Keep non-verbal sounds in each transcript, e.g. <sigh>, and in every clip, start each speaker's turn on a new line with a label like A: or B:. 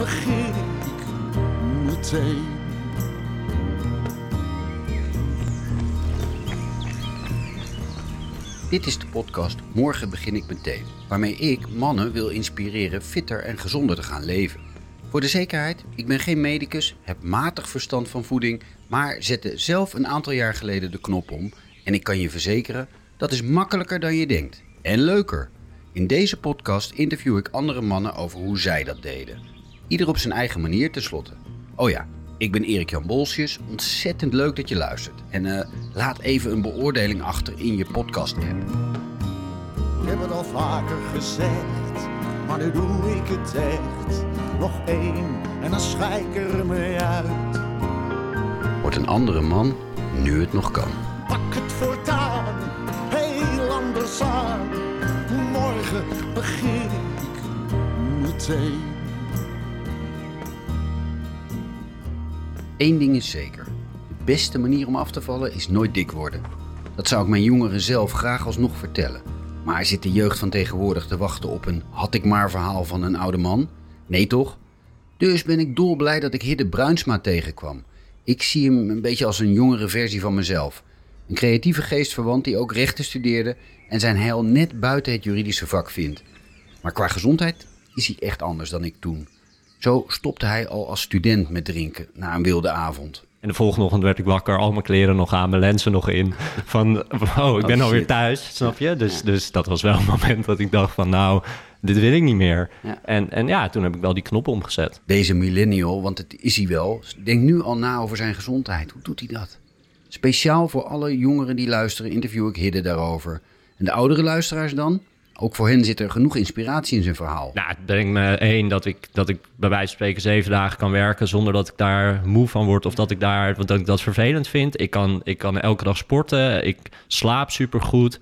A: begin ik meteen.
B: Dit is de podcast Morgen begin ik meteen, waarmee ik mannen wil inspireren fitter en gezonder te gaan leven. Voor de zekerheid, ik ben geen medicus, heb matig verstand van voeding, maar zette zelf een aantal jaar geleden de knop om en ik kan je verzekeren, dat is makkelijker dan je denkt en leuker. In deze podcast interview ik andere mannen over hoe zij dat deden. Ieder op zijn eigen manier tenslotte. Oh ja, ik ben Erik Jan Bolsjes. Ontzettend leuk dat je luistert. En eh, laat even een beoordeling achter in je podcast app.
A: Ik heb het al vaker gezegd, maar nu doe ik het echt. Nog één en dan schijk ik er mee uit.
B: Word een andere man nu het nog kan.
A: Pak het voortaan, heel anders aan. Morgen begin ik meteen.
B: Eén ding is zeker. De beste manier om af te vallen is nooit dik worden. Dat zou ik mijn jongeren zelf graag alsnog vertellen. Maar zit de jeugd van tegenwoordig te wachten op een had ik maar verhaal van een oude man? Nee toch? Dus ben ik dolblij dat ik Hidde Bruinsma tegenkwam. Ik zie hem een beetje als een jongere versie van mezelf. Een creatieve geestverwant die ook rechten studeerde en zijn heil net buiten het juridische vak vindt. Maar qua gezondheid is hij echt anders dan ik toen. Zo stopte hij al als student met drinken na een wilde avond.
C: En de volgende ochtend werd ik wakker, al mijn kleren nog aan, mijn lenzen nog in. Van, oh, ik ben
B: Oh,
C: alweer thuis, snap je? Dus, dus dat was wel een <laughs> moment dat ik dacht van, nou, dit wil ik niet meer.
B: Ja.
C: En, en ja, toen heb ik wel die knop omgezet.
B: Deze millennial, want het is hij wel, denkt nu al na over zijn gezondheid. Hoe doet hij dat? Speciaal voor alle jongeren die luisteren interview ik Hidde daarover. En de oudere luisteraars dan? Ook voor hen zit er genoeg inspiratie in zijn verhaal.
C: Nou, het brengt me één dat ik, dat ik bij wijze van spreken zeven dagen kan werken zonder dat ik daar moe van word of dat ik daar want dat ik dat vervelend vind. Ik kan, ik kan elke dag sporten, ik slaap supergoed.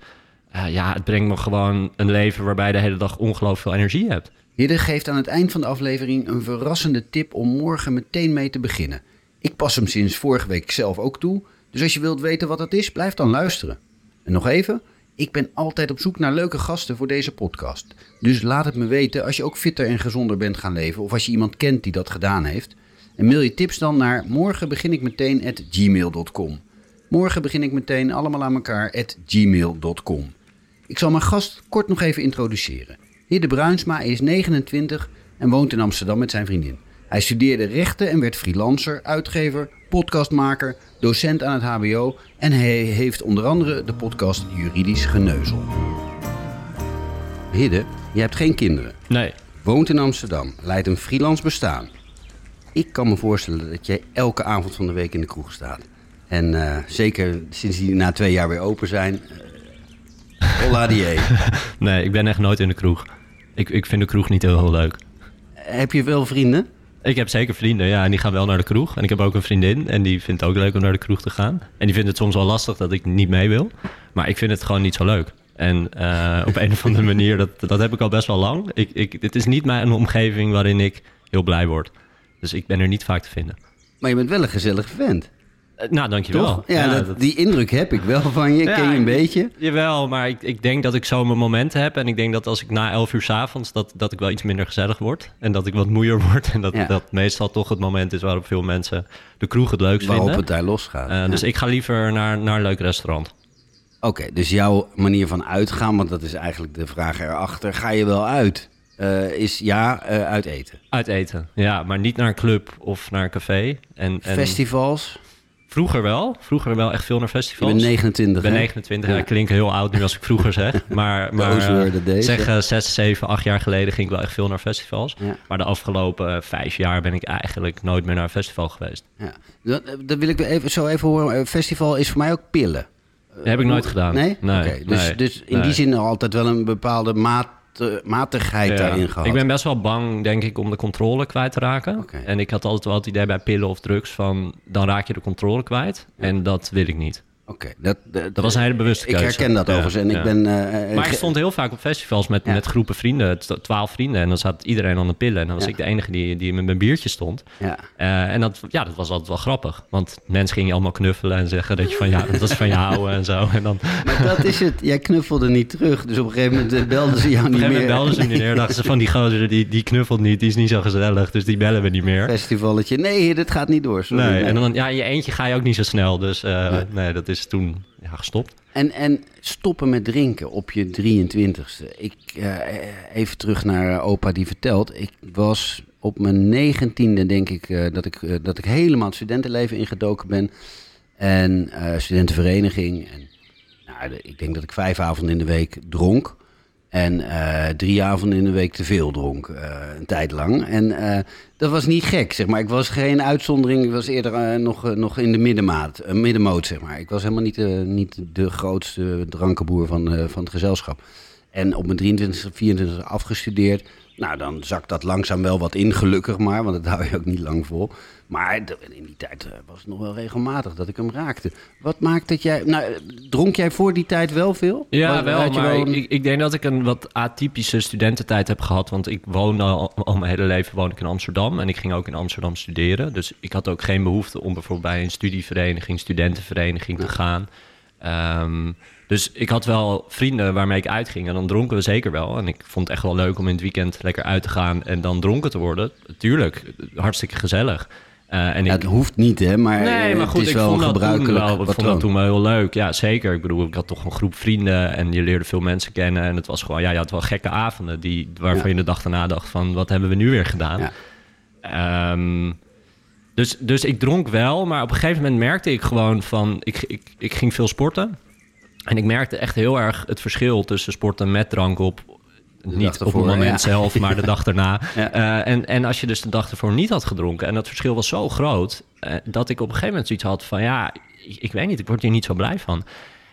C: Eh, ja, het brengt me gewoon een leven waarbij je de hele dag ongelooflijk veel energie hebt.
B: Hidde geeft aan het eind van de aflevering een verrassende tip om morgen meteen mee te beginnen. Ik pas hem sinds vorige week zelf ook toe, dus als je wilt weten wat dat is, blijf dan luisteren. En nog even, ik ben altijd op zoek naar leuke gasten voor deze podcast. Dus laat het me weten als je ook fitter en gezonder bent gaan leven of als je iemand kent die dat gedaan heeft. En mail je tips dan naar morgen begin ik meteen at gmail.com. Morgen begin ik meteen allemaal aan elkaar at gmail.com. Ik zal mijn gast kort nog even introduceren. Hidde Bruinsma is 29 en woont in Amsterdam met zijn vriendin. Hij studeerde rechten en werd freelancer, uitgever, podcastmaker, docent aan het HBO en hij heeft onder andere de podcast Juridisch Geneuzel. Hidde, je hebt geen kinderen,
C: Nee,
B: woont in Amsterdam, leidt een freelance bestaan. Ik kan me voorstellen dat jij elke avond van de week in de kroeg staat. En eh, zeker sinds die na twee jaar weer open zijn. eh holla die. <laughs>
C: nee, ik ben echt nooit in de kroeg. Ik, ik vind de kroeg niet heel, heel leuk.
B: Heb je wel vrienden?
C: Ik heb zeker vrienden, ja, en die gaan wel naar de kroeg. En ik heb ook een vriendin en die vindt het ook leuk om naar de kroeg te gaan. En die vindt het soms wel lastig dat ik niet mee wil. Maar ik vind het gewoon niet zo leuk. En eh, op een of andere <laughs> manier, dat, dat heb ik al best wel lang. Ik, ik, het is niet mijn omgeving waarin ik heel blij word. Dus ik ben er niet vaak te vinden.
B: Maar je bent wel een gezellig vent,
C: nou, dankjewel.
B: toch? Ja, dat,
C: dat-
B: die indruk heb ik wel van je.
C: Ja,
B: ken je een
C: ik-
B: beetje?
C: Jawel, maar ik, ik denk dat ik zo mijn momenten heb. En ik denk dat als ik na 11 uur s'avonds, dat, dat ik wel iets minder gezellig word. En dat ik wat moeier <laughs> word. En dat
B: Ja.
C: dat meestal toch het moment is waarop veel mensen de kroeg het leukst
B: Waarop
C: vinden.
B: het daar losgaat.
C: Eh,
B: Ja.
C: Dus ik ga liever naar, naar een leuk restaurant.
B: Oké, dus jouw manier van uitgaan, want dat is eigenlijk de vraag erachter. Ga je wel uit? Eh, is ja, eh, uit eten.
C: Uit eten, ja, maar niet naar een club of naar een café. En, en
B: Festivals?
C: Vroeger wel, vroeger wel echt veel naar festivals.
B: bent 29,
C: Ik ben
B: hè?
C: 29,
B: Ja.
C: ik heel oud nu als ik vroeger zeg. <laughs> Maar, maar
B: days,
C: zeg eh, zes, zeven, acht jaar geleden ging ik wel echt veel naar festivals.
B: Ja.
C: Maar de afgelopen eh, vijf jaar ben ik eigenlijk nooit meer naar een festival geweest.
B: Ja. Dat, dat wil ik even, zo even horen. Eh, Festival is voor mij ook pillen.
C: Dat heb ik nooit gedaan.
B: Nee?
C: Nee,
B: dus,
C: nee,
B: dus in
C: nee.
B: die zin altijd wel een bepaalde maat, eh, matigheid
C: Ja.
B: daarin gehad.
C: Ik ben best wel bang, denk ik, om de controle kwijt te raken. En ik had altijd wel het idee bij pillen of drugs van... dan raak je de controle kwijt. En dat wil ik niet.
B: Oké, dat,
C: Dat was een hele bewuste
B: Ik
C: keuze.
B: herken dat
C: Ja,
B: overigens. En
C: ja.
B: ik ben... eh,
C: Maar
B: ge-
C: ik stond heel vaak op festivals met,
B: Ja.
C: met groepen vrienden, twaalf vrienden. En dan zat iedereen aan de pillen. En dan was ik de enige die, die met mijn biertje stond.
B: Ja.
C: Eh, en dat, ja, dat was altijd wel grappig. Want mensen gingen allemaal knuffelen en zeggen dat, je van, ja, dat is van jou en zo. <laughs> En dan op een
B: Maar dat is het. Jij knuffelde niet terug. Dus op een gegeven moment eh, belden ze jou niet
C: gegeven
B: meer.
C: moment belden ze niet meer. Dachten ze van die gozer, die, die knuffelt niet, die is niet zo gezellig. Dus die bellen we niet meer.
B: Festivalletje. Nee, dit gaat niet door. Sorry.
C: Nee, en dan, ja, in je eentje ga je ook niet zo snel. Dus eh, nee. dat is toen ja, gestopt.
B: En, en stoppen met drinken op je 23ste. Ik, eh, even terug naar eh, opa die vertelt. Ik was op mijn negentiende, denk ik, eh, dat, ik dat ik helemaal het studentenleven ingedoken ben. En studentenvereniging. En, nou, ik denk dat ik vijf avonden in de week dronk. En eh, drie avonden in de week te veel dronk, eh, een tijd lang. En eh, dat was niet gek, zeg maar. Ik was geen uitzondering. Ik was eerder nog, nog in de middenmaat, middenmoot, zeg maar. Ik was helemaal niet, niet de grootste drankenboer van, van het gezelschap. En op mijn 23, 24 afgestudeerd. Nou, dan zakt dat langzaam wel wat in, gelukkig maar. Want dat hou je ook niet lang vol. Maar in die tijd eh, was het nog wel regelmatig dat ik hem raakte. Wat maakt dat jij... Nou, dronk jij voor die tijd wel veel?
C: Ja,
B: Was-
C: wel,
B: een-
C: ik, ik denk dat ik een wat atypische studententijd heb gehad. Want ik woonde al, al mijn hele leven woon ik in Amsterdam. En ik ging ook in Amsterdam studeren. Dus ik had ook geen behoefte om bijvoorbeeld bij een studievereniging, studentenvereniging te gaan. Ehm, dus ik had wel vrienden waarmee ik uitging. En dan dronken we zeker wel. En ik vond het echt wel leuk om in het weekend lekker uit te gaan en dan dronken te worden. Tuurlijk, hartstikke gezellig. En
B: Ja,
C: ik,
B: het hoeft niet, hè, maar,
C: Nee,
B: eh,
C: maar goed,
B: het is
C: ik
B: wel
C: vond
B: een
C: dat toen
B: gebruikelijk
C: wel, ik vond dat toen wel heel leuk. Ja, zeker. Ik bedoel, ik had toch een groep vrienden en je leerde veel mensen kennen. En het was gewoon, ja, je had wel gekke avonden die, waarvan
B: Ja.
C: je de dag daarna dacht van, wat hebben we nu weer gedaan?
B: Ja.
C: Ehm, dus, dus ik dronk wel, maar op een gegeven moment merkte ik gewoon van, ik, ik, ik ging veel sporten. En ik merkte echt heel erg het verschil tussen sporten met drank op. Niet op het moment
B: ja.
C: zelf, maar de dag daarna. <laughs>
B: Ja.
C: Eh, en, en als je dus de dag ervoor niet had gedronken... en dat verschil was zo groot... eh, dat ik op een gegeven moment zoiets had van... ja, ik, ik weet niet, ik word hier niet zo blij van.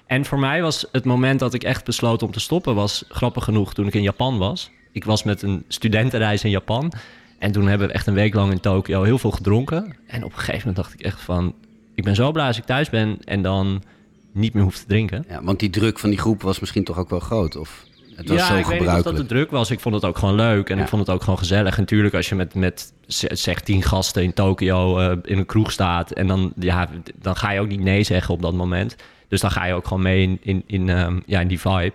C: En voor mij was het moment dat ik echt besloot om te stoppen... was grappig genoeg toen ik in Japan was. Ik was met een studentenreis in Japan... en toen hebben we echt een week lang in Tokio heel veel gedronken. En op een gegeven moment dacht ik echt van... ik ben zo blij als ik thuis ben en dan niet meer hoef te drinken.
B: Ja, want die druk van die groep was misschien toch ook wel groot? Of het was
C: ja,
B: zo
C: ik weet niet of
B: gebruikelijk?
C: dat de druk was. Ik vond het ook gewoon leuk en
B: Ja.
C: ik vond het ook gewoon gezellig. En natuurlijk, als je met, met zeg tien gasten in Tokio eh, in een kroeg staat... en dan, ja, dan ga je ook niet nee zeggen op dat moment. Dus dan ga je ook gewoon mee in, in, in, ehm, ja, in die vibe.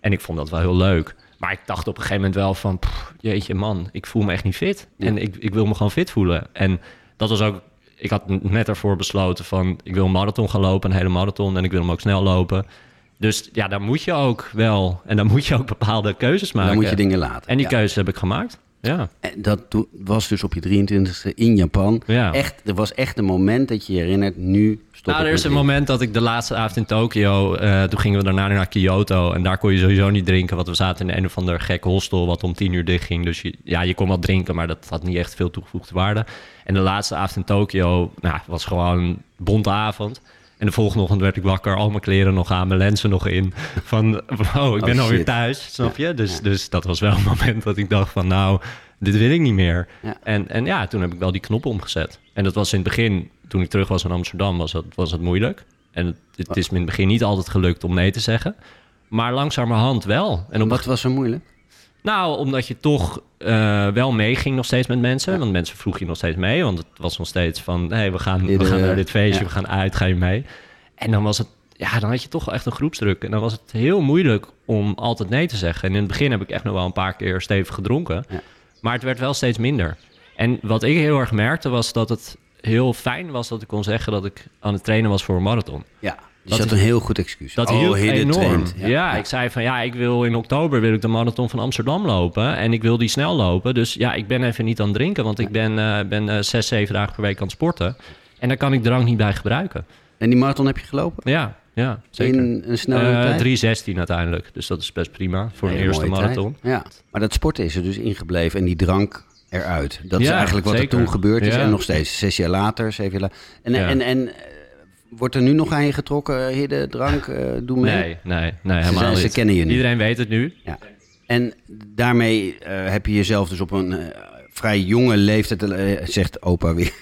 C: En ik vond dat wel heel leuk. Maar ik dacht op een gegeven moment wel van... pff, jeetje man, ik voel me echt niet fit.
B: Ja.
C: En ik, ik wil me gewoon fit voelen. En dat was ook... Ik had net ervoor besloten van... ik wil een marathon gaan lopen, een hele marathon... en ik wil hem ook snel lopen... Dus ja, dan moet je ook wel. En dan moet je ook bepaalde keuzes maken.
B: Dan moet je dingen laten.
C: En die
B: Ja.
C: keuzes heb ik gemaakt. Ja.
B: En dat was dus op je 23e in Japan.
C: Ja.
B: Echt, er was echt een moment dat je je herinnert, nu stop
C: Nou, er is een moment dat ik de laatste avond in Tokio... eh, toen gingen we daarna naar Kyoto. En daar kon je sowieso niet drinken. Want we zaten in een of ander gek hostel... wat om tien uur dicht ging. Dus je, ja, je kon wel drinken, maar dat had niet echt veel toegevoegde waarde. En de laatste avond in Tokio nou, was gewoon een bonte avond. En de volgende ochtend werd ik wakker. Al mijn kleren nog aan, mijn lenzen nog in. Van, oh, ik ben
B: Oh,
C: alweer thuis, snap je? Dus, dus dat was wel een moment dat ik dacht van... nou, dit wil ik niet meer.
B: Ja.
C: En, en ja, toen heb ik wel die knop omgezet. En dat was in het begin, toen ik terug was in Amsterdam, was dat, was dat moeilijk. En het, het is me in het begin niet altijd gelukt om nee te zeggen. Maar langzamerhand wel. En op,
B: Wat was zo moeilijk?
C: Nou, omdat je toch eh, wel meeging nog steeds met mensen. Want mensen vroegen je nog steeds mee. Want het was nog steeds van, hé, hey, we, gaan, we gaan naar dit feestje,
B: ja.
C: we gaan uit, ga je mee? En dan was het, ja, dan had je toch echt een groepsdruk. En dan was het heel moeilijk om altijd nee te zeggen. En in het begin heb ik echt nog wel een paar keer stevig gedronken.
B: Ja.
C: Maar het werd wel steeds minder. En wat ik heel erg merkte was dat het heel fijn was dat ik kon zeggen dat ik aan het trainen was voor een marathon.
B: Ja,
C: Dat
B: dat
C: is-
B: een heel goed excuus.
C: Dat
B: oh,
C: hielp enorm. Ja, ik zei van ja, ik wil in oktober wil ik de marathon van Amsterdam lopen. En ik wil die snel lopen. Dus ja, ik ben even niet aan het drinken. Want ik ben, eh, ben eh, zes, zeven dagen per week aan het sporten. En daar kan ik drank niet bij gebruiken.
B: En die marathon heb je gelopen?
C: Ja, ja zeker.
B: In een snelle
C: Eh,
B: tijd?
C: 3.16 uiteindelijk. Dus dat is best prima voor een eerste marathon.
B: tijd. Ja, maar dat sporten is er dus ingebleven en die drank eruit. Dat is eigenlijk wat
C: zeker.
B: er toen gebeurd is
C: Ja.
B: en nog steeds. Zes jaar later, zeven jaar later. En,
C: Ja.
B: en, en wordt er nu nog aan je getrokken, Hidde, drank, eh doe mee?
C: Nee, nee, nee,
B: Ze,
C: helemaal
B: ze
C: niet.
B: kennen je nu.
C: Iedereen weet het nu.
B: Ja. En daarmee eh, heb je jezelf dus op een eh, vrij jonge leeftijd, eh, zegt opa weer,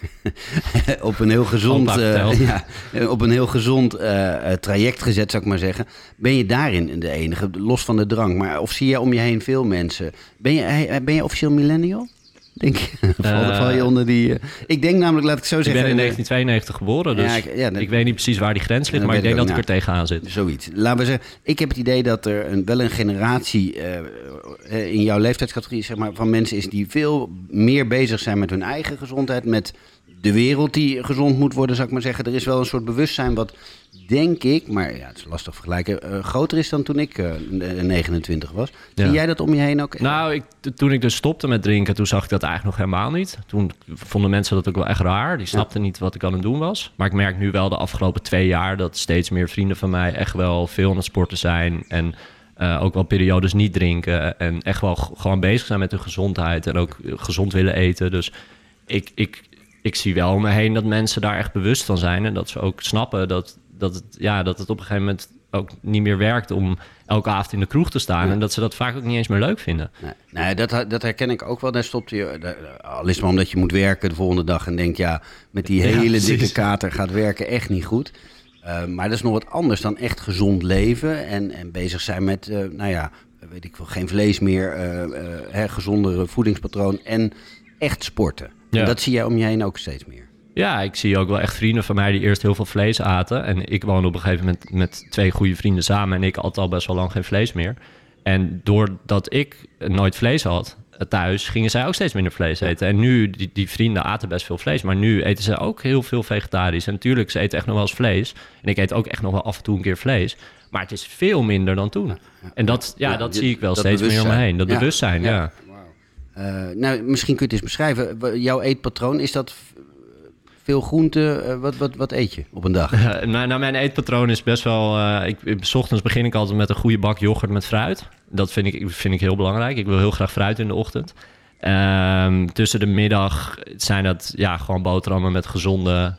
B: <laughs> op een heel gezond, eh, ja, op een heel gezond eh, eh, traject gezet, zou ik maar zeggen. Ben je daarin de enige, los van de drank? Maar of zie je om je heen veel mensen? Ben je, eh, ben je officieel millennial? Denk je? <laughs>
C: Eh,
B: val je onder die... eh, ik denk namelijk, laat ik zo
C: Ik
B: zeggen...
C: ben in
B: eh,
C: 1992 geboren, dus
B: Ja,
C: ik,
B: ik- ja,
C: weet niet precies waar die grens ligt, maar ik denk
B: ik
C: dat ik er tegenaan zit.
B: Zoiets. Laten we zeggen, ik heb het idee dat er een, wel een generatie eh, eh, in jouw leeftijdscategorie zeg maar, van mensen is die veel meer bezig zijn met hun eigen gezondheid, met de wereld die gezond moet worden, zou ik maar zeggen. Er is wel een soort bewustzijn wat, denk ik, maar ja, het is lastig vergelijken, eh, groter is dan toen ik eh, 29 was. Zie
C: Ja.
B: jij dat om je heen ook?
C: Nou, ik, toen ik dus stopte met drinken, toen zag ik dat eigenlijk nog helemaal niet. Toen vonden mensen dat ook wel echt raar. Die snapten niet wat ik aan het doen was. Maar ik merk nu wel de afgelopen twee jaar dat steeds meer vrienden van mij echt wel veel aan het sporten zijn. En eh, ook wel periodes niet drinken. En echt wel gewoon bezig zijn met hun gezondheid. En ook gezond willen eten. Dus ik, ik, ik zie wel om me heen dat mensen daar echt bewust van zijn. En dat ze ook snappen dat, dat, het, ja, dat het op een gegeven moment ook niet meer werkt om elke avond in de kroeg te staan. En dat ze dat vaak ook niet eens meer leuk vinden.
B: Nee, nee dat, dat herken ik ook wel. Daar stopte je. daar- Al is het maar omdat je moet werken de volgende dag en denkt, ja, met die hele dikke kater gaat werken echt niet goed. Uh, maar dat is nog wat anders dan echt gezond leven en, en bezig zijn met, uh, nou ja, weet ik veel, geen vlees meer, uh, gezondere voedingspatroon en echt sporten. En dat zie jij om je heen ook steeds meer.
C: Ja, ik zie ook wel echt vrienden van mij die eerst heel veel vlees aten. En ik woon op een gegeven moment met twee goede vrienden samen. En ik at al best wel lang geen vlees meer. En doordat ik nooit vlees had thuis, gingen zij ook steeds minder vlees eten. En nu, die, die vrienden aten best veel vlees. Maar nu eten ze ook heel veel vegetarisch. En natuurlijk, ze eten echt nog wel eens vlees. En ik eet ook echt nog wel af en toe een keer vlees. Maar het is veel minder dan toen. En dat, ja, dat zie ik wel steeds meer om me heen. Dat bewustzijn, ja.
B: Ja. Uh, nou, misschien kun je het eens beschrijven. Jouw eetpatroon, is dat veel groente? Uh, wat, wat, wat eet je op een dag? <laughs>
C: Nou, nou, mijn eetpatroon is best wel... Uh, ik, 's ochtends begin ik altijd met een goede bak yoghurt met fruit. Dat vind ik, vind ik heel belangrijk. Ik wil heel graag fruit in de ochtend. Um, tussen de middag zijn dat ja, gewoon boterhammen met gezonde...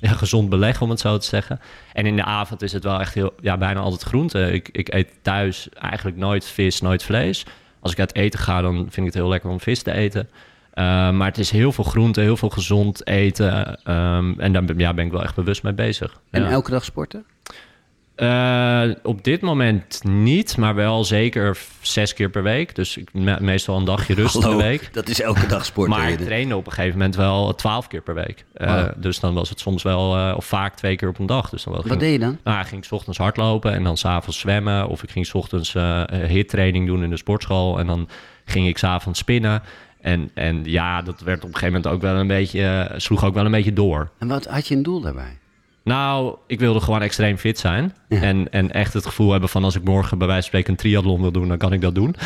C: Ja, gezond beleg, om het zo te zeggen. En in de avond is het wel echt heel, ja, bijna altijd groente. Ik, ik eet thuis eigenlijk nooit vis, nooit vlees. Als ik uit eten ga, dan vind ik het heel lekker om vis te eten. Uh, maar het is heel veel groente, heel veel gezond eten. Um, en daar ja, ben ik wel echt bewust mee bezig.
B: En
C: ja.
B: elke dag sporten?
C: Uh, op dit moment niet, maar wel zeker zes keer per week. Dus ik, me, meestal een dagje rust
B: Hallo,
C: de week.
B: Dat is elke dag sporten.
C: Maar ik trainde op een gegeven moment wel twaalf keer per week. Uh, wow. Dus dan was het soms wel, uh, of vaak twee keer op een dag. Dus dan wel,
B: Wat
C: ging,
B: deed je dan?
C: Nou, ging ik 's ochtends hardlopen en dan s'avonds zwemmen. Of ik ging 's ochtends hittraining doen in de sportschool. En dan ging ik s'avonds spinnen. En, en ja, dat werd op een gegeven moment ook wel een beetje, sloeg ook wel een beetje door.
B: En wat had je een doel daarbij?
C: Nou, ik wilde gewoon extreem fit zijn. Ja. En, en echt het gevoel hebben van als ik morgen bij wijze van spreken een triathlon wil doen, dan kan ik dat doen.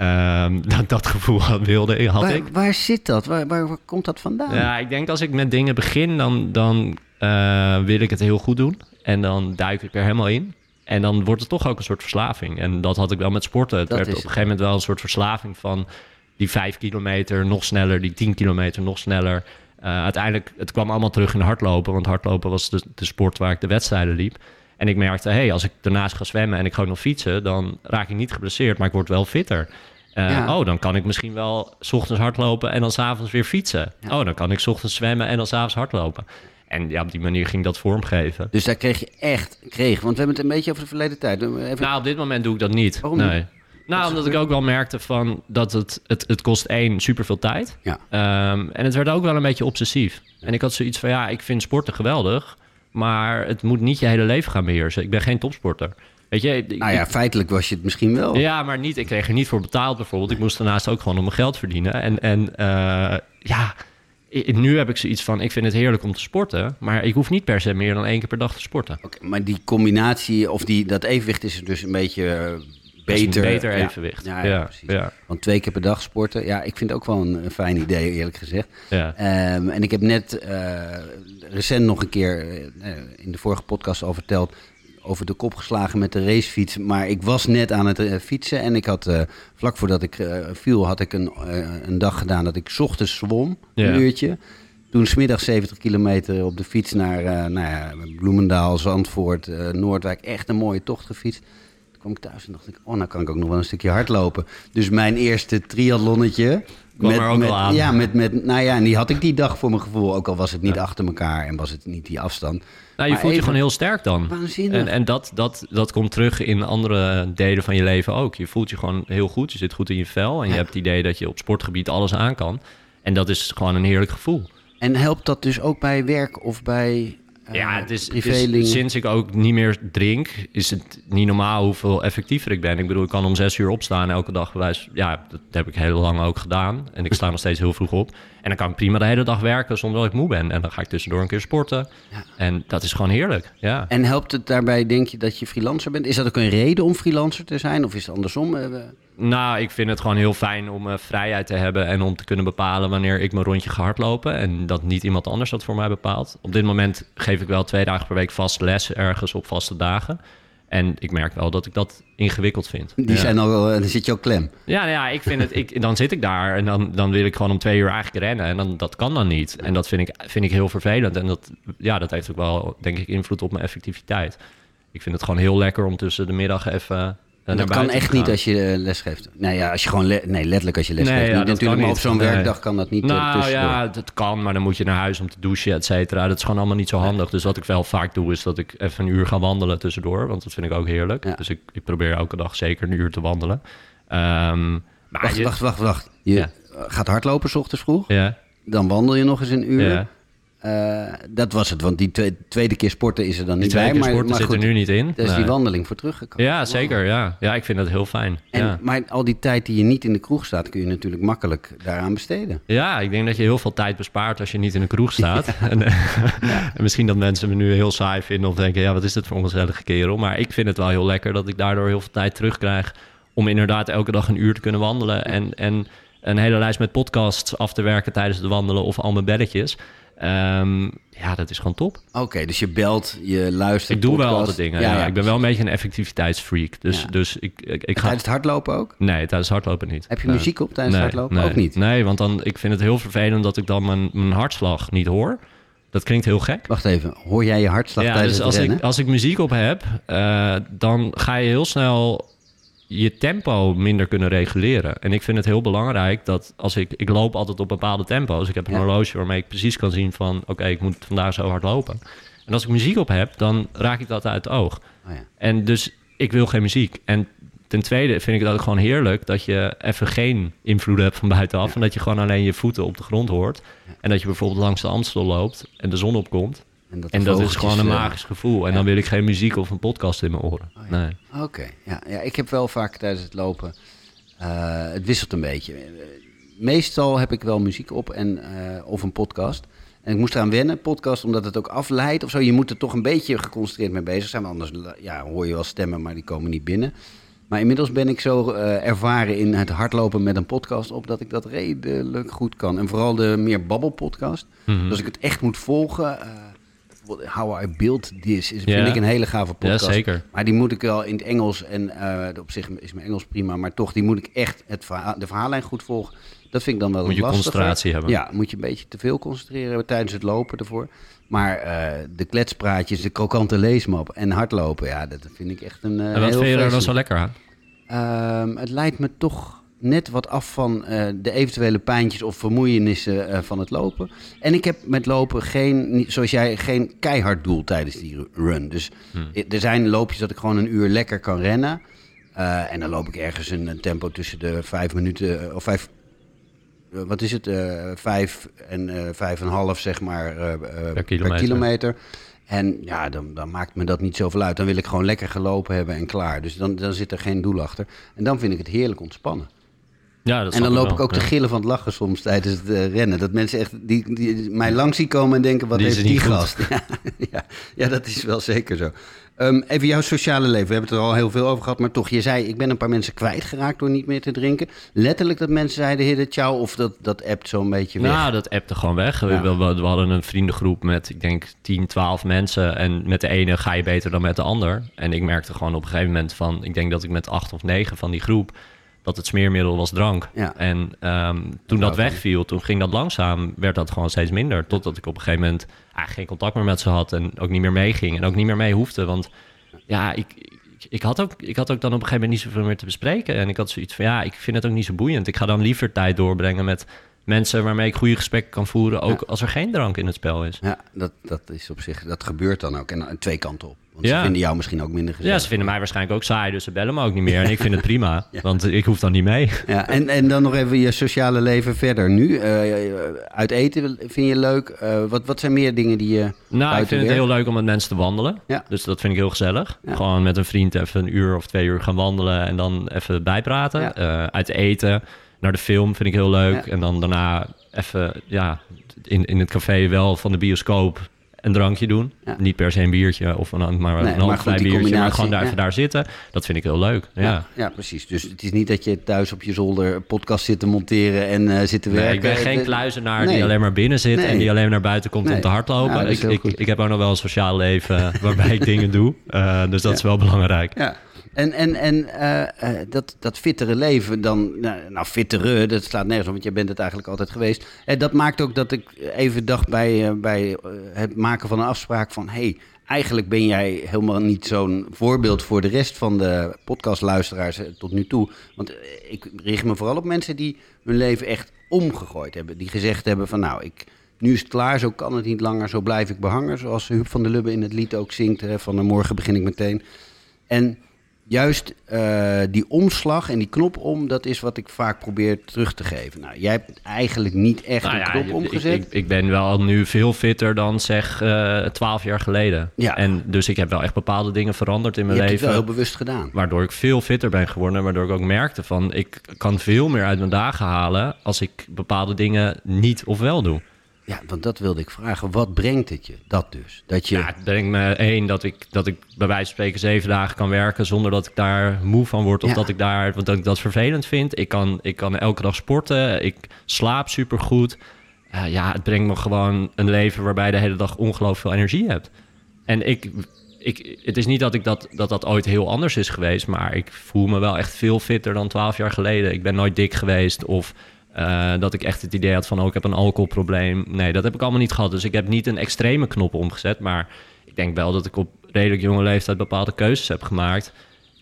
C: Um, <laughs> dat, dat gevoel wilde, had
B: waar,
C: ik.
B: Waar zit dat? Waar, waar, waar, komt dat vandaan?
C: Ja, ik denk als ik met dingen begin, dan, dan uh, wil ik het heel goed doen. En dan duik ik er helemaal in. En dan wordt het toch ook een soort verslaving. En dat had ik wel met sporten. Het
B: dat
C: werd op een gegeven moment wel een soort verslaving van die vijf kilometer nog sneller, die tien kilometer nog sneller. Uh, uiteindelijk, het kwam allemaal terug in hardlopen. Want hardlopen was de, de sport waar ik de wedstrijden liep. En ik merkte, hé, hey, als ik daarnaast ga zwemmen en ik ga ook nog fietsen... dan raak ik niet geblesseerd, maar ik word wel fitter. Uh, ja. Oh, dan kan ik misschien wel s ochtends hardlopen en dan s'avonds weer fietsen. Ja. Oh, dan kan ik s ochtends zwemmen en dan s'avonds hardlopen. En ja, op die manier ging dat vormgeven.
B: Dus daar kreeg je echt, kreeg, want we hebben het een beetje over de verleden tijd. Even...
C: Nou, op dit moment doe ik dat niet.
B: Waarom
C: nee.
B: niet?
C: Nou, omdat ik ook wel merkte van dat het, het, het kost één superveel tijd.
B: Ja.
C: Um, en het werd ook wel een beetje obsessief. En ik had zoiets van ja, ik vind sporten geweldig, maar het moet niet je hele leven gaan beheersen. Ik ben geen topsporter. Weet je, ik,
B: nou ja, feitelijk was je het misschien wel.
C: Ja, maar niet. Ik kreeg er niet voor betaald bijvoorbeeld. Ik moest daarnaast ook gewoon om mijn geld verdienen. En, en uh, ja, nu heb ik zoiets van, ik vind het heerlijk om te sporten, maar ik hoef niet per se meer dan één keer per dag te sporten.
B: Okay, maar die combinatie of die, dat evenwicht is dus een beetje uh, beter.
C: Beter evenwicht.
B: Ja. Want twee keer per dag sporten, ja, ik vind het ook wel een, een fijn idee, eerlijk gezegd.
C: Ja.
B: Um, en ik heb net uh, recent nog een keer uh, in de vorige podcast al verteld over de kop geslagen met de racefiets. Maar ik was net aan het uh, fietsen en ik had uh, vlak voordat ik uh, viel, had ik een, een dag gedaan dat ik 's ochtends zwom,
C: Ja.
B: een uurtje. Toen smiddag 70 kilometer op de fiets naar nou ja, Bloemendaal, Zandvoort, Noordwijk. Echt een mooie tocht gefietst. Kwam ik thuis en dacht ik, oh, nou kan ik ook nog wel een stukje hardlopen. Dus mijn eerste triathlonnetje.
C: Kwam er ook
B: met,
C: wel aan.
B: Ja, met, met, nou ja, en die had ik die dag voor mijn gevoel. Ook al was het niet achter elkaar en was het niet die afstand.
C: Nou, je
B: Maar
C: voelt je gewoon heel sterk dan.
B: Waanzinnig.
C: En, en dat, dat, dat komt terug in andere delen van je leven ook. Je voelt je gewoon heel goed. Je zit goed in je vel. En je hebt het idee dat je op sportgebied alles aan kan. En dat is gewoon een heerlijk gevoel.
B: En helpt dat dus ook bij werk of bij
C: ja, het is, het is-
B: privéling?
C: sinds ik ook niet meer drink, is het niet normaal hoeveel effectiever ik ben. Ik bedoel, ik kan om zes uur opstaan elke dag. Bewijs, ja, dat heb ik heel lang ook gedaan. En ik sta nog steeds heel vroeg op. En dan kan ik prima de hele dag werken zonder dat ik moe ben. En dan ga ik tussendoor een keer sporten.
B: Ja.
C: En dat is gewoon heerlijk. Ja.
B: En helpt het daarbij, denk je, dat je freelancer bent? Is dat ook een reden om freelancer te zijn? Of is het andersom?
C: Nou, ik vind het gewoon heel fijn om eh, vrijheid te hebben en om te kunnen bepalen wanneer ik mijn rondje ga hardlopen. En dat niet iemand anders dat voor mij bepaalt. Op dit moment geef ik wel twee dagen per week vast les ergens op vaste dagen. En ik merk wel dat ik dat ingewikkeld vind.
B: Die
C: ja.
B: zijn al, wel- dan zit je al klem.
C: Ja, nou ja, ik vind het. Ik, dan zit ik daar en dan, dan wil ik gewoon om twee uur eigenlijk rennen. En dan, dat kan dan niet. En dat vind ik, vind ik heel vervelend. En dat, ja, dat heeft ook wel, denk ik, invloed op mijn effectiviteit. Ik vind het gewoon heel lekker om tussen de middag even.
B: Dat kan echt niet als je eh, les geeft. Nou ja, als je gewoon... le- nee, letterlijk als je les
C: Nee,
B: geeft.
C: ja,
B: niet natuurlijk, maar op zo'n
C: Nee.
B: werkdag kan dat niet eh,
C: Nou ja, dat kan, maar dan moet je naar huis om te douchen, et cetera. Dat is gewoon allemaal niet zo handig. Dus wat ik wel vaak doe, is dat ik even een uur ga wandelen tussendoor. Want dat vind ik ook heerlijk.
B: Ja.
C: Dus ik, ik probeer elke dag zeker een uur te wandelen. Ehm, maar
B: Wacht,
C: je-
B: wacht, wacht, wacht. Je
C: Ja.
B: gaat hardlopen s ochtends vroeg.
C: Ja,
B: Dan wandel je nog eens een uur. Eh, dat was het, want die twe- tweede keer sporten is er dan
C: Die
B: niet bij. Maar,
C: sporten
B: maar
C: zit er nu niet in.
B: daar is die wandeling voor teruggekomen.
C: Ja,
B: Wow.
C: zeker. Ja. ja, ik vind dat heel fijn.
B: En,
C: ja.
B: Maar al die tijd die je niet in de kroeg staat, kun je natuurlijk makkelijk daaraan besteden.
C: ja, ik denk dat je heel veel tijd bespaart als je niet in de kroeg staat. <laughs> en, eh, <laughs> en misschien dat mensen me nu heel saai vinden of denken... ja, wat is dit voor een ongezellige kerel? Maar ik vind het wel heel lekker dat ik daardoor heel veel tijd terugkrijg... om inderdaad elke dag een uur te kunnen wandelen... en, en een hele lijst met podcasts af te werken tijdens het wandelen... of al mijn belletjes. Ehm, ja, dat is gewoon top.
B: Oké, dus je belt, je luistert.
C: Ik doe wel altijd dingen. Ja, ik ben wel een beetje een effectiviteitsfreak. Dus,
B: Ja.
C: dus ik, ik, ik ga...
B: Tijdens het hardlopen ook?
C: Nee, tijdens hardlopen niet.
B: Heb je muziek op tijdens het hardlopen?
C: nee,
B: Ook niet?
C: Nee, want dan, ik vind het heel vervelend dat ik dan mijn, mijn hartslag niet hoor. Dat klinkt heel gek.
B: Wacht even, hoor jij je hartslag
C: Ja,
B: tijdens
C: dus
B: het
C: als
B: rennen?
C: ik, als ik muziek op heb, eh, dan ga je heel snel je tempo minder kunnen reguleren. En ik vind het heel belangrijk dat als ik... Ik loop altijd op bepaalde tempo's. Ik heb een
B: Ja.
C: horloge waarmee ik precies kan zien van... Oké, ik moet vandaag zo hard lopen. En als ik muziek op heb, dan raak ik dat uit het oog.
B: Oh ja.
C: En dus ik wil geen muziek. En ten tweede vind ik het ook gewoon heerlijk dat je even geen invloed hebt van buitenaf. En dat je gewoon alleen je voeten op de grond hoort. En dat je bijvoorbeeld langs de Amstel loopt en de zon opkomt.
B: En dat, de
C: En dat is gewoon een
B: eh,
C: magisch gevoel. En
B: ja.
C: dan wil ik geen muziek of een podcast in mijn oren.
B: Oh ja.
C: Nee.
B: Oké, ja, ja, ik heb wel vaak tijdens het lopen... eh, het wisselt een beetje. Meestal heb ik wel muziek op en, eh, of een podcast. En ik moest eraan wennen, podcast, omdat het ook afleidt of zo. Je moet er toch een beetje geconcentreerd mee bezig zijn. Want anders ja, hoor je wel stemmen, maar die komen niet binnen. Maar inmiddels ben ik zo ervaren in het hardlopen met een podcast op... dat ik dat redelijk goed kan. En vooral de meer babbelpodcast.
C: Mhm.
B: Dus als ik het echt moet volgen... How I Built This is,
C: Ja.
B: vind ik een hele gave
C: Ja,
B: podcast.
C: zeker.
B: Maar die moet ik wel in het Engels. En eh, op zich is mijn Engels prima. Maar toch, die moet ik echt het verhaal, de verhaallijn goed volgen. Dat vind ik dan wel
C: Moet je
B: lastiger.
C: concentratie hebben.
B: Ja, moet je een beetje te veel concentreren hebben tijdens het lopen ervoor. Maar eh, de kletspraatjes, de krokante leesmap en hardlopen, ja, dat vind ik echt een. eh,
C: En wat
B: heel
C: vind je er dan zo lekker aan?
B: Ehm, het leidt me toch net wat af van eh, de eventuele pijntjes of vermoeienissen eh, van het lopen. En ik heb met lopen geen, zoals jij, geen keihard doel tijdens die run. Dus
C: Hmm.
B: er zijn loopjes dat ik gewoon een uur lekker kan rennen. Eh, en dan loop ik ergens een, een tempo tussen de vijf minuten of vijf. wat is het? vijf en vijf en een half, zeg maar, per,
C: kilometer.
B: kilometer. En ja, dan, dan maakt me dat niet zoveel uit. Dan wil ik gewoon lekker gelopen hebben en klaar. Dus dan, dan zit er geen doel achter. En dan vind ik het heerlijk ontspannen.
C: Ja, dat
B: en dan loop ik ook te
C: Ja.
B: gillen van het lachen soms tijdens het eh, rennen. Dat mensen echt die, die mij langs zien komen en denken, wat
C: Die
B: heeft die gast? <laughs> Ja, ja, ja, dat is wel zeker zo. Ehm, even jouw sociale leven. We hebben het er al heel veel over gehad. Maar toch, je zei, ik ben een paar mensen kwijtgeraakt door niet meer te drinken. Letterlijk dat mensen zeiden, hidden, ciao. Of dat, dat appt zo'n beetje weg.
C: Nou, dat appte gewoon weg. We,
B: Ja.
C: we, we hadden een vriendengroep met, ik denk, 10, 12 mensen. En met de ene ga je beter dan met de ander. En ik merkte gewoon op een gegeven moment van... Ik denk dat ik met acht of negen van die groep... dat het smeermiddel was drank.
B: Ja.
C: En ehm, toen dat wegviel, toen ging dat langzaam... werd dat gewoon steeds minder. Totdat ik op een gegeven moment eigenlijk geen contact meer met ze had... en ook niet meer meeging en ook niet meer mee hoefde. Want ja, ik, ik had ook, ik had ook dan op een gegeven moment niet zoveel meer te bespreken. En ik had zoiets van, ja, ik vind het ook niet zo boeiend. Ik ga dan liever tijd doorbrengen met mensen waarmee ik goede gesprekken kan voeren, ook als er geen drank in het spel is.
B: Ja, dat, dat is op zich, dat gebeurt dan ook. En, en twee kanten op. Want
C: Ja.
B: ze vinden jou misschien ook minder gezellig.
C: Ja, ze vinden mij waarschijnlijk ook saai, dus ze bellen me ook niet meer. En ik vind het prima, <laughs> want ik hoef dan niet mee.
B: Ja, en, en dan nog even je sociale leven verder nu. Eh, uit eten vind je leuk. Eh, wat, wat zijn meer dingen die je
C: Nou, ik vind het heel leuk om met mensen te wandelen.
B: Ja.
C: Dus dat vind ik heel gezellig. Gewoon met een vriend even een uur of twee uur gaan wandelen en dan even bijpraten. Eh, uit eten, naar de film vind ik heel leuk. En dan daarna even ja, in, in het café wel van de bioscoop een drankje doen.
B: Ja.
C: Niet per se een biertje of een, maar
B: Nee,
C: een
B: maar goed, die
C: biertje. Maar gewoon daar
B: ja.
C: even daar zitten. Dat vind ik heel leuk. Ja.
B: Ja, precies. Dus het is niet dat je thuis op je zolder podcast zit te monteren en eh zit te werken.
C: Nee, ik ben geen
B: Eh,
C: kluizenaar
B: nee.
C: die alleen maar binnen zit en die alleen naar buiten komt om te hardlopen. Ik, ik, heb ook nog wel een sociaal leven waarbij ik <laughs> dingen doe. Eh, dus dat is wel belangrijk.
B: Ja. En, en, en eh, eh, dat, dat fittere leven dan... Nou, nou, fittere, dat slaat nergens op, want jij bent het eigenlijk altijd geweest. En dat maakt ook dat ik even dacht bij, eh, bij eh, het maken van een afspraak van... hey, eigenlijk ben jij helemaal niet zo'n voorbeeld voor de rest van de podcastluisteraars eh, tot nu toe. Want eh, ik richt me vooral op mensen die hun leven echt omgegooid hebben. Die gezegd hebben van nou, ik, nu is het klaar, zo kan het niet langer, zo blijf ik behangen. Zoals Huub van der Lubbe in het lied ook zingt, van eh, morgen begin ik meteen. En juist eh, die omslag en die knop om, dat is wat ik vaak probeer terug te geven. Nou, jij hebt eigenlijk niet echt
C: Nou
B: een
C: ja,
B: knop
C: ik-
B: omgezet.
C: Ik, ik ben wel nu veel fitter dan zeg eh, twaalf jaar geleden.
B: Ja.
C: En dus ik heb wel echt bepaalde dingen veranderd in
B: je
C: mijn
B: hebt het
C: leven.
B: wel heel bewust gedaan.
C: Waardoor ik veel fitter ben geworden. en Waardoor ik ook merkte van ik kan veel meer uit mijn dagen halen als ik bepaalde dingen niet of wel doe.
B: Ja, want dat wilde ik vragen. Wat brengt het je? Dat dus. Dat je...
C: Ja, het brengt me één dat ik, dat ik bij wijze van spreken zeven dagen kan werken zonder dat ik daar moe van word. Of
B: Ja.
C: dat ik daar want dat ik dat vervelend vind. Ik kan, ik kan elke dag sporten. Ik slaap supergoed. Eh, ja, het brengt me gewoon een leven waarbij je de hele dag ongelooflijk veel energie hebt. En ik, ik, het is niet dat, ik dat, dat dat ooit heel anders is geweest, maar ik voel me wel echt veel fitter dan twaalf jaar geleden. Ik ben nooit dik geweest of eh, dat ik echt het idee had van, oh, ik heb een alcoholprobleem. Nee, dat heb ik allemaal niet gehad. Dus ik heb niet een extreme knop omgezet, maar ik denk wel dat ik op redelijk jonge leeftijd bepaalde keuzes heb gemaakt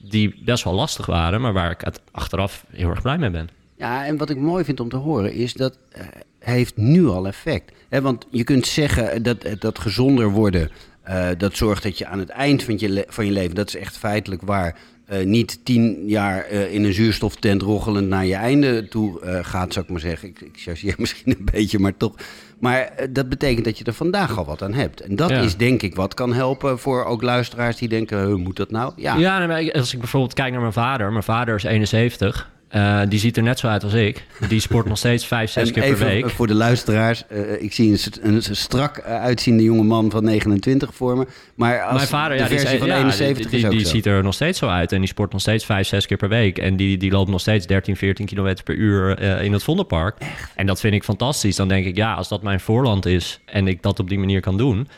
C: die best wel lastig waren, maar waar ik het achteraf heel erg blij mee ben.
B: Ja, en wat ik mooi vind om te horen is dat eh, heeft nu al effect. Hè, want je kunt zeggen dat, dat gezonder worden, eh, dat zorgt dat je aan het eind van je, van je leven, dat is echt feitelijk waar, eh, niet tien jaar eh, in een zuurstoftent roggelend naar je einde toe eh, gaat, zou ik maar zeggen. Ik, ik chargeer <laughs> misschien een beetje, maar toch. Maar dat betekent dat je er vandaag al wat aan hebt. En dat
C: Ja.
B: is denk ik wat kan helpen voor ook luisteraars die denken, hoe moet dat nou? Ja,
C: Ja, als ik bijvoorbeeld kijk naar mijn vader. Mijn vader is 71. Eh, die ziet er net zo uit als ik. Die sport nog steeds vijf, zes
B: En
C: keer per week.
B: voor de luisteraars. eh, ik zie een, een strak eh, uitziende jonge man van 29 voor me. Maar als
C: Mijn vader,
B: de
C: ja, die,
B: versie van
C: ja,
B: 71
C: die, ziet er nog steeds zo uit. En die sport nog steeds vijf, zes keer per week. En die, die loopt nog steeds 13, 14 kilometer per uur in het Vondelpark. En dat vind ik fantastisch. Dan denk ik, ja, als dat mijn voorland is en ik dat op die manier kan doen,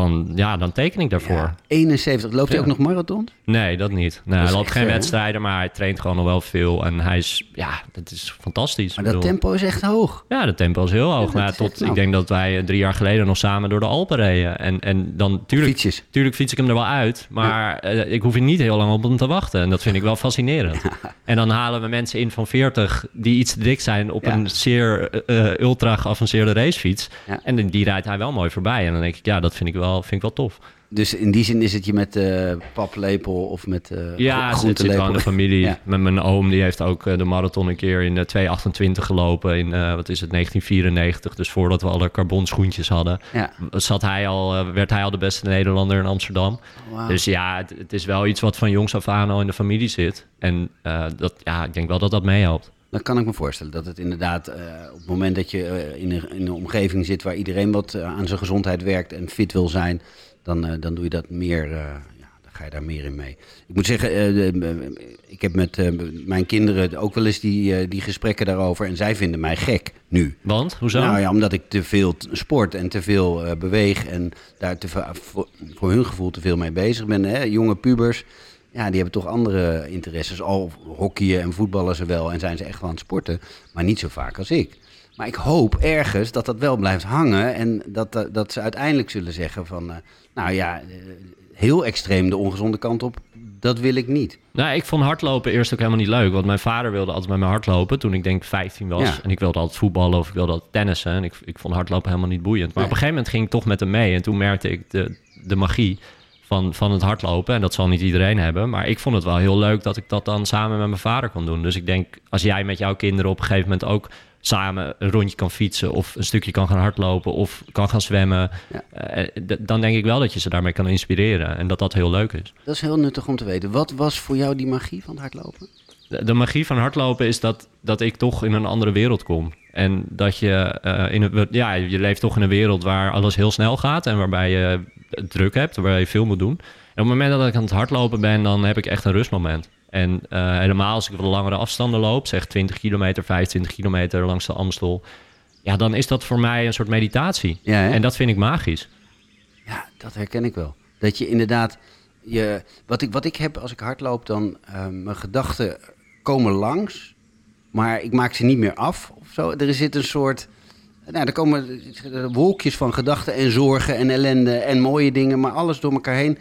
C: dan, ja, dan teken ik daarvoor.
B: Ja, 71. Loopt hij
C: Ja.
B: ook nog marathon?
C: Nee, dat niet. Nee, hij loopt geen
B: hè?
C: wedstrijden, maar hij traint gewoon nog wel veel. En hij is, ja, dat is fantastisch.
B: Maar dat
C: bedoel-
B: tempo is echt hoog.
C: Ja, de tempo is heel hoog.
B: dat is
C: tot,
B: nou.
C: ik denk dat wij eh, drie jaar geleden nog samen door de Alpen reden. En, en dan, tuurlijk,
B: Fietsjes.
C: tuurlijk fiets ik hem er wel uit. Maar eh, ik hoef hier niet heel lang op hem te wachten. En dat vind ik wel <laughs> fascinerend. En dan halen we mensen in van 40 die iets te dik zijn op
B: Ja.
C: een zeer eh, eh, ultra geavanceerde racefiets.
B: Ja.
C: En die rijdt hij wel mooi voorbij. En dan denk ik, ja, dat vind ik wel, vind ik wel tof.
B: Dus in die zin is het je met eh paplepel of met eh
C: Ja,
B: gro-
C: het zit wel in de familie. <laughs>
B: Ja.
C: Met mijn oom, die heeft ook eh, de marathon een keer in eh, 2.28 gelopen. In, wat is het, 1994. Dus voordat we alle carbon schoentjes hadden.
B: Ja.
C: Zat hij al, werd hij al de beste Nederlander in Amsterdam.
B: Wauw.
C: Dus ja, het, het is wel iets wat van jongs af aan al in de familie zit. En dat, ja, ik denk wel dat dat meehelpt.
B: Dan kan ik me voorstellen dat het inderdaad eh, op het moment dat je eh, in, een, in een omgeving zit waar iedereen wat eh, aan zijn gezondheid werkt en fit wil zijn, dan, dan doe je dat meer, ja, dan ga je daar meer in mee. Ik moet zeggen, ik heb met mijn kinderen ook wel eens die, die gesprekken daarover en zij vinden mij gek nu.
C: Want, hoezo?
B: Nou ja, omdat ik te veel sport en te veel beweeg en daar te, voor hun gevoel te veel mee bezig ben. Hè? Jonge pubers, ja, die hebben toch andere interesses. Al hockeyen en voetballen ze wel en zijn ze echt wel aan het sporten, maar niet zo vaak als ik. Maar ik hoop ergens dat dat wel blijft hangen en dat, dat, dat ze uiteindelijk zullen zeggen van, eh, nou ja, eh, heel extreem de ongezonde kant op dat wil ik niet.
C: Nou, ik vond hardlopen eerst ook helemaal niet leuk. Want mijn vader wilde altijd met me hardlopen toen ik denk 15 was.
B: Ja.
C: En ik wilde altijd voetballen of ik wilde altijd tennissen. En ik, ik vond hardlopen helemaal niet boeiend. Maar
B: Nee.
C: op een gegeven moment ging ik toch met hem mee. En toen merkte ik de, de magie van, van het hardlopen. En dat zal niet iedereen hebben. Maar ik vond het wel heel leuk dat ik dat dan samen met mijn vader kon doen. Dus ik denk, als jij met jouw kinderen op een gegeven moment ook samen een rondje kan fietsen... of een stukje kan gaan hardlopen of kan gaan zwemmen...
B: Ja.
C: eh, d- dan denk ik wel dat je ze daarmee kan inspireren. En dat dat heel leuk is.
B: Dat is heel nuttig om te weten. Wat was voor jou die magie van hardlopen?
C: De, de magie van hardlopen is dat, dat ik toch in een andere wereld kom. En dat je eh, in een, ja, je leeft toch in een wereld waar alles heel snel gaat en waarbij je druk hebt, waar je veel moet doen. En op het moment dat ik aan het hardlopen ben, dan heb ik echt een rustmoment. En eh, helemaal als ik wat langere afstanden loop, zeg 20 kilometer, 25 kilometer langs de Amstel. Ja, dan is dat voor mij een soort meditatie.
B: Ja,
C: en dat vind ik magisch.
B: Ja, dat herken ik wel. Dat je inderdaad, je, wat, ik, wat ik heb als ik hardloop, dan eh, mijn gedachten komen langs, maar ik maak ze niet meer af of zo. Er zit een soort, nou, er komen wolkjes van gedachten en zorgen en ellende en mooie dingen, maar alles door elkaar heen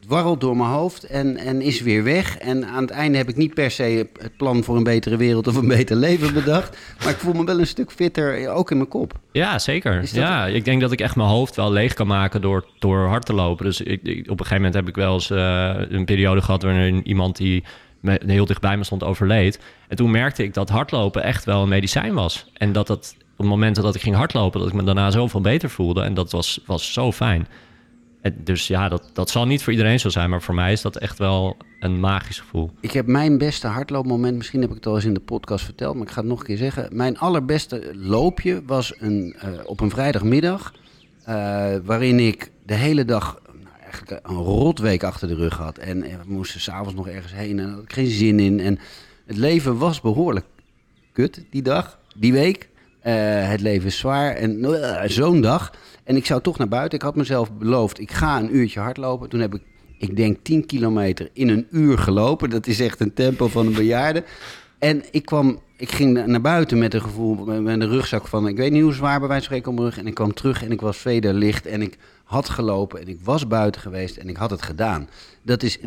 B: dwarrelt door mijn hoofd en, en is weer weg. En aan het einde heb ik niet per se het plan voor een betere wereld of een beter leven bedacht, maar ik voel me wel een stuk fitter, eh, ook in mijn kop.
C: Ja, zeker.
B: Dat-
C: Ja, ik denk dat ik echt mijn hoofd wel leeg kan maken door, door hard te lopen. Dus ik, ik- op een gegeven moment heb ik wel eens eh, een periode gehad waarin iemand die me, heel dicht bij me stond overleed. En toen merkte ik dat hardlopen echt wel een medicijn was. En dat het op het moment dat ik ging hardlopen, dat ik me daarna zoveel beter voelde. En dat was, was zo fijn. Dus ja, dat, dat zal niet voor iedereen zo zijn, maar voor mij is dat echt wel een magisch gevoel.
B: Ik heb mijn beste hardloopmoment, misschien heb ik het al eens in de podcast verteld, maar ik ga het nog een keer zeggen. Mijn allerbeste loopje was een, eh, op een vrijdagmiddag, eh, waarin ik de hele dag eigenlijk een rotweek achter de rug had. En we moesten s'avonds nog ergens heen en had ik geen zin in. En het leven was behoorlijk kut die dag, die week. Eh, het leven is zwaar en eh, zo'n dag. En ik zou toch naar buiten. Ik had mezelf beloofd, ik ga een uurtje hardlopen. Toen heb ik, ik denk 10 kilometer in een uur gelopen. Dat is echt een tempo van een bejaarde. En ik kwam, ik ging na- naar buiten met een gevoel, met een rugzak van, ik weet niet hoe zwaar bij wijze van spreken mijn rug. En ik kwam terug en ik was vederlicht en ik had gelopen en ik was buiten geweest en ik had het gedaan. Dat is,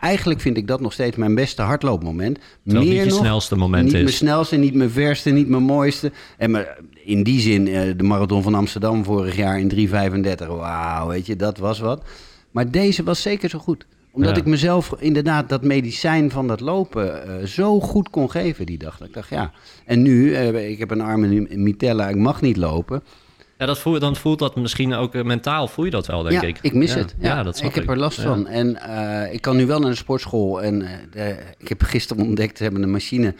B: eigenlijk vind ik dat nog steeds mijn beste hardloopmoment.
C: Terwijl niet je
B: nog,
C: snelste moment
B: niet
C: is.
B: mijn snelste, niet mijn verste, niet mijn mooiste. En maar in die zin, eh, de marathon van Amsterdam vorig jaar in 3,35. Wauw, weet je, dat was wat. Maar deze was zeker zo goed. Omdat
C: Ja.
B: ik mezelf inderdaad dat medicijn van dat lopen eh, zo goed kon geven die dag. Dat ik dacht, ja. En nu, eh, ik heb een arm in mitella, ik mag niet lopen.
C: Ja, dat voel, dan voelt dat misschien ook eh, mentaal, voel je dat wel, denk
B: ja,
C: ik.
B: mis
C: Ja.
B: het. Ja,
C: dat snap
B: ik heb er last
C: Ja.
B: van. En ik kan nu wel naar de sportschool. En de- ik heb gisteren ontdekt, ze hebben een machine.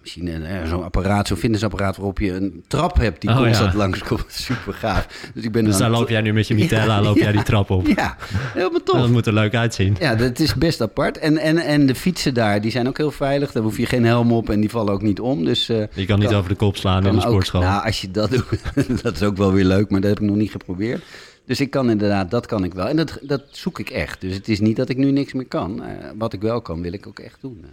B: Machine, eh, zo'n apparaat, zo'n fitnessapparaat waarop je een trap hebt die
C: Oh,
B: constant
C: ja.
B: langskomt. <laughs> Super gaaf. Dus ik ben
C: Dus
B: aan
C: daar loop jij nu met je <laughs> mitella, loop jij die trap op.
B: Ja, helemaal tof.
C: Dat moet er leuk uitzien.
B: Ja, dat is best apart. En, en, en de fietsen daar, die zijn ook heel veilig. Daar hoef je geen helm op en die vallen ook niet om. Dus, eh,
C: Je kan niet
B: Kan-
C: over de kop slaan in de
B: ook-
C: sportschool.
B: Nou, als je dat doet, <laughs> dat is ook wel weer leuk, maar dat heb ik nog niet geprobeerd. Dus ik kan inderdaad, dat kan ik wel. En dat, dat zoek ik echt. Dus het is niet dat ik nu niks meer kan. Eh, wat ik wel kan, wil ik ook echt doen.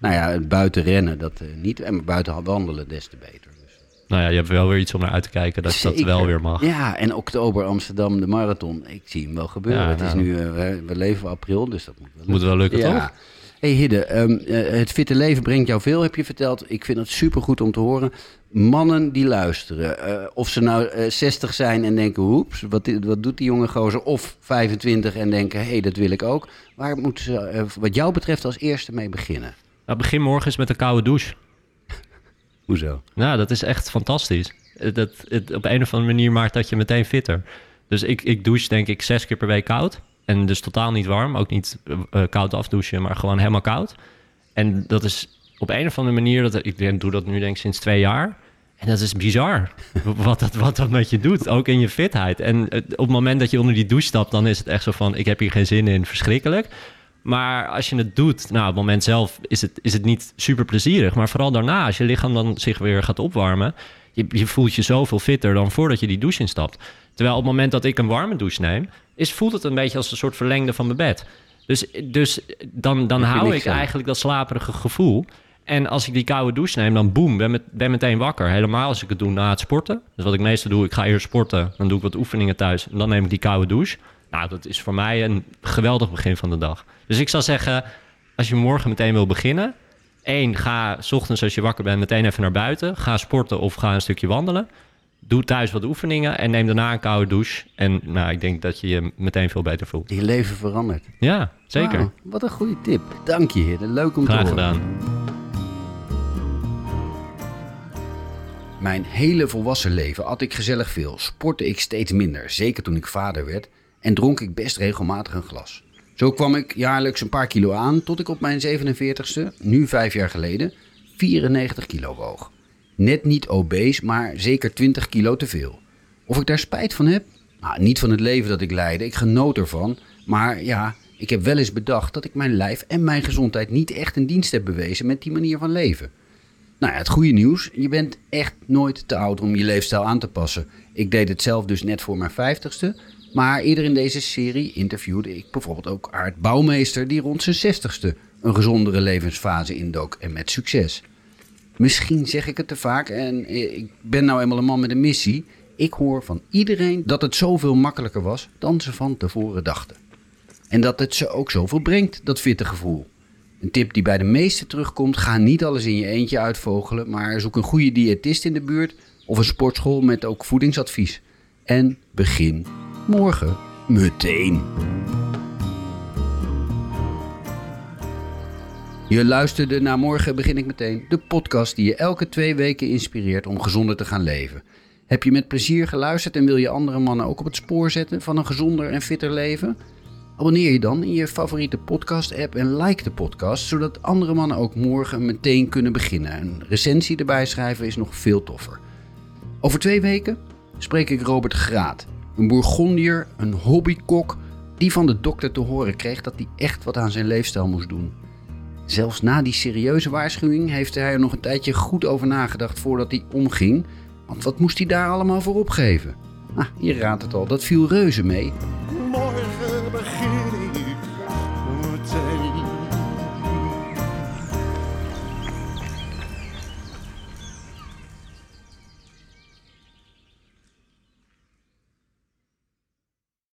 B: Nou ja, buiten rennen, dat eh, niet. En buiten wandelen, des te beter. Dus,
C: Nou ja, je hebt wel weer iets om naar uit te kijken dat dat
B: Zeker.
C: wel weer mag.
B: Ja, en oktober Amsterdam, de marathon. Ik zie hem wel gebeuren.
C: Ja,
B: het is
C: nou.
B: nu, eh, we, leven april, dus dat moet wel
C: Moet wel lukken,
B: ja.
C: toch?
B: hey Hidde, ehm, eh, het fitte leven brengt jou veel, heb je verteld. Ik vind het supergoed om te horen. Mannen die luisteren, of ze nou eh, 60 zijn en denken, hoeps, wat, wat doet die jonge gozer? Of 25 en denken, hé, hey, dat wil ik ook. Waar moeten ze, wat jou betreft, als eerste mee beginnen?
C: Nou, begin morgen eens met een koude douche.
B: Hoezo?
C: Nou, dat is echt fantastisch. Het- Dat, het, op een of andere manier maakt dat je meteen fitter. Dus ik, ik douche denk ik zes keer per week koud. En dus totaal niet warm. Ook niet eh, eh, koud afdouchen, maar gewoon helemaal koud. En dat is op een of andere manier... Dat, ik doe dat nu denk ik sinds twee jaar. En dat is bizar. <laughs> wat, dat, wat dat met je doet. Ook in je fitheid. En op het moment dat je onder die douche stapt... dan is het echt zo van... ik heb hier geen zin in, verschrikkelijk. Maar als je het doet, nou, op het moment zelf is het, is het niet super plezierig. Maar vooral daarna, als je lichaam dan zich weer gaat opwarmen, je, je voelt je zoveel fitter dan voordat je die douche instapt. Terwijl op het moment dat ik een warme douche neem, is, voelt het een beetje als een soort verlengde van mijn bed. Dus, dus dan, dan hou ik eigenlijk dat slaperige gevoel. En als ik die koude douche neem, dan boem, ben, met, ben meteen wakker. Helemaal als ik het doe na het sporten. Dus wat ik meestal doe, ik ga eerst sporten, dan doe ik wat oefeningen thuis en dan neem ik die koude douche. Nou, dat is voor mij een geweldig begin van de dag. Dus ik zou zeggen, als je morgen meteen wil beginnen... één, ga 's ochtends als je wakker bent meteen even naar buiten. Ga sporten of ga een stukje wandelen. Doe thuis wat oefeningen en neem daarna een koude douche. En nou, ik denk dat je je meteen veel beter voelt.
B: Je leven verandert.
C: Ja, zeker.
B: Wat een goede tip. Dank je, Hidde. Leuk om
C: Graag
B: te horen.
C: gedaan.
B: Mijn hele volwassen leven at ik gezellig veel, sportte ik steeds minder, zeker toen ik vader werd, en dronk ik best regelmatig een glas. Zo kwam ik jaarlijks een paar kilo aan tot ik op mijn 47ste, nu vijf jaar geleden, 94 kilo woog. Net niet obese, maar zeker 20 kilo te veel. Of ik daar spijt van heb? Nou, niet van het leven dat ik leidde, ik genoot ervan. Maar ja, ik heb wel eens bedacht dat ik mijn lijf en mijn gezondheid niet echt een dienst heb bewezen met die manier van leven. Nou ja, het goede nieuws, je bent echt nooit te oud om je leefstijl aan te passen. Ik deed het zelf dus net voor mijn vijftigste. Maar eerder in deze serie interviewde ik bijvoorbeeld ook Aart Bouwmeester... die rond zijn zestigste een gezondere levensfase indook en met succes. Misschien zeg ik het te vaak en ik ben nou eenmaal een man met een missie. Ik hoor van iedereen dat het zoveel makkelijker was dan ze van tevoren dachten. En dat het ze ook zoveel brengt, dat fitte gevoel. Een tip die bij de meesten terugkomt: ga niet alles in je eentje uitvogelen, maar zoek een goede diëtist in de buurt of een sportschool met ook voedingsadvies. En begin morgen meteen. Je luisterde naar Morgen begin ik meteen, de podcast die je elke twee weken inspireert om gezonder te gaan leven. Heb je met plezier geluisterd en wil je andere mannen ook op het spoor zetten van een gezonder en fitter leven? Abonneer je dan in je favoriete podcast-app en like de podcast, zodat andere mannen ook morgen meteen kunnen beginnen. Een recensie erbij schrijven is nog veel toffer. Over twee weken spreek ik Robert Graat, een Bourgondier, een hobbykok, die van de dokter te horen kreeg dat hij echt wat aan zijn leefstijl moest doen. Zelfs na die serieuze waarschuwing heeft hij er nog een tijdje goed over nagedacht voordat hij omging. Want wat moest hij daar allemaal voor opgeven? Ah, je raadt het al, dat viel reuze mee.
A: Morgen begin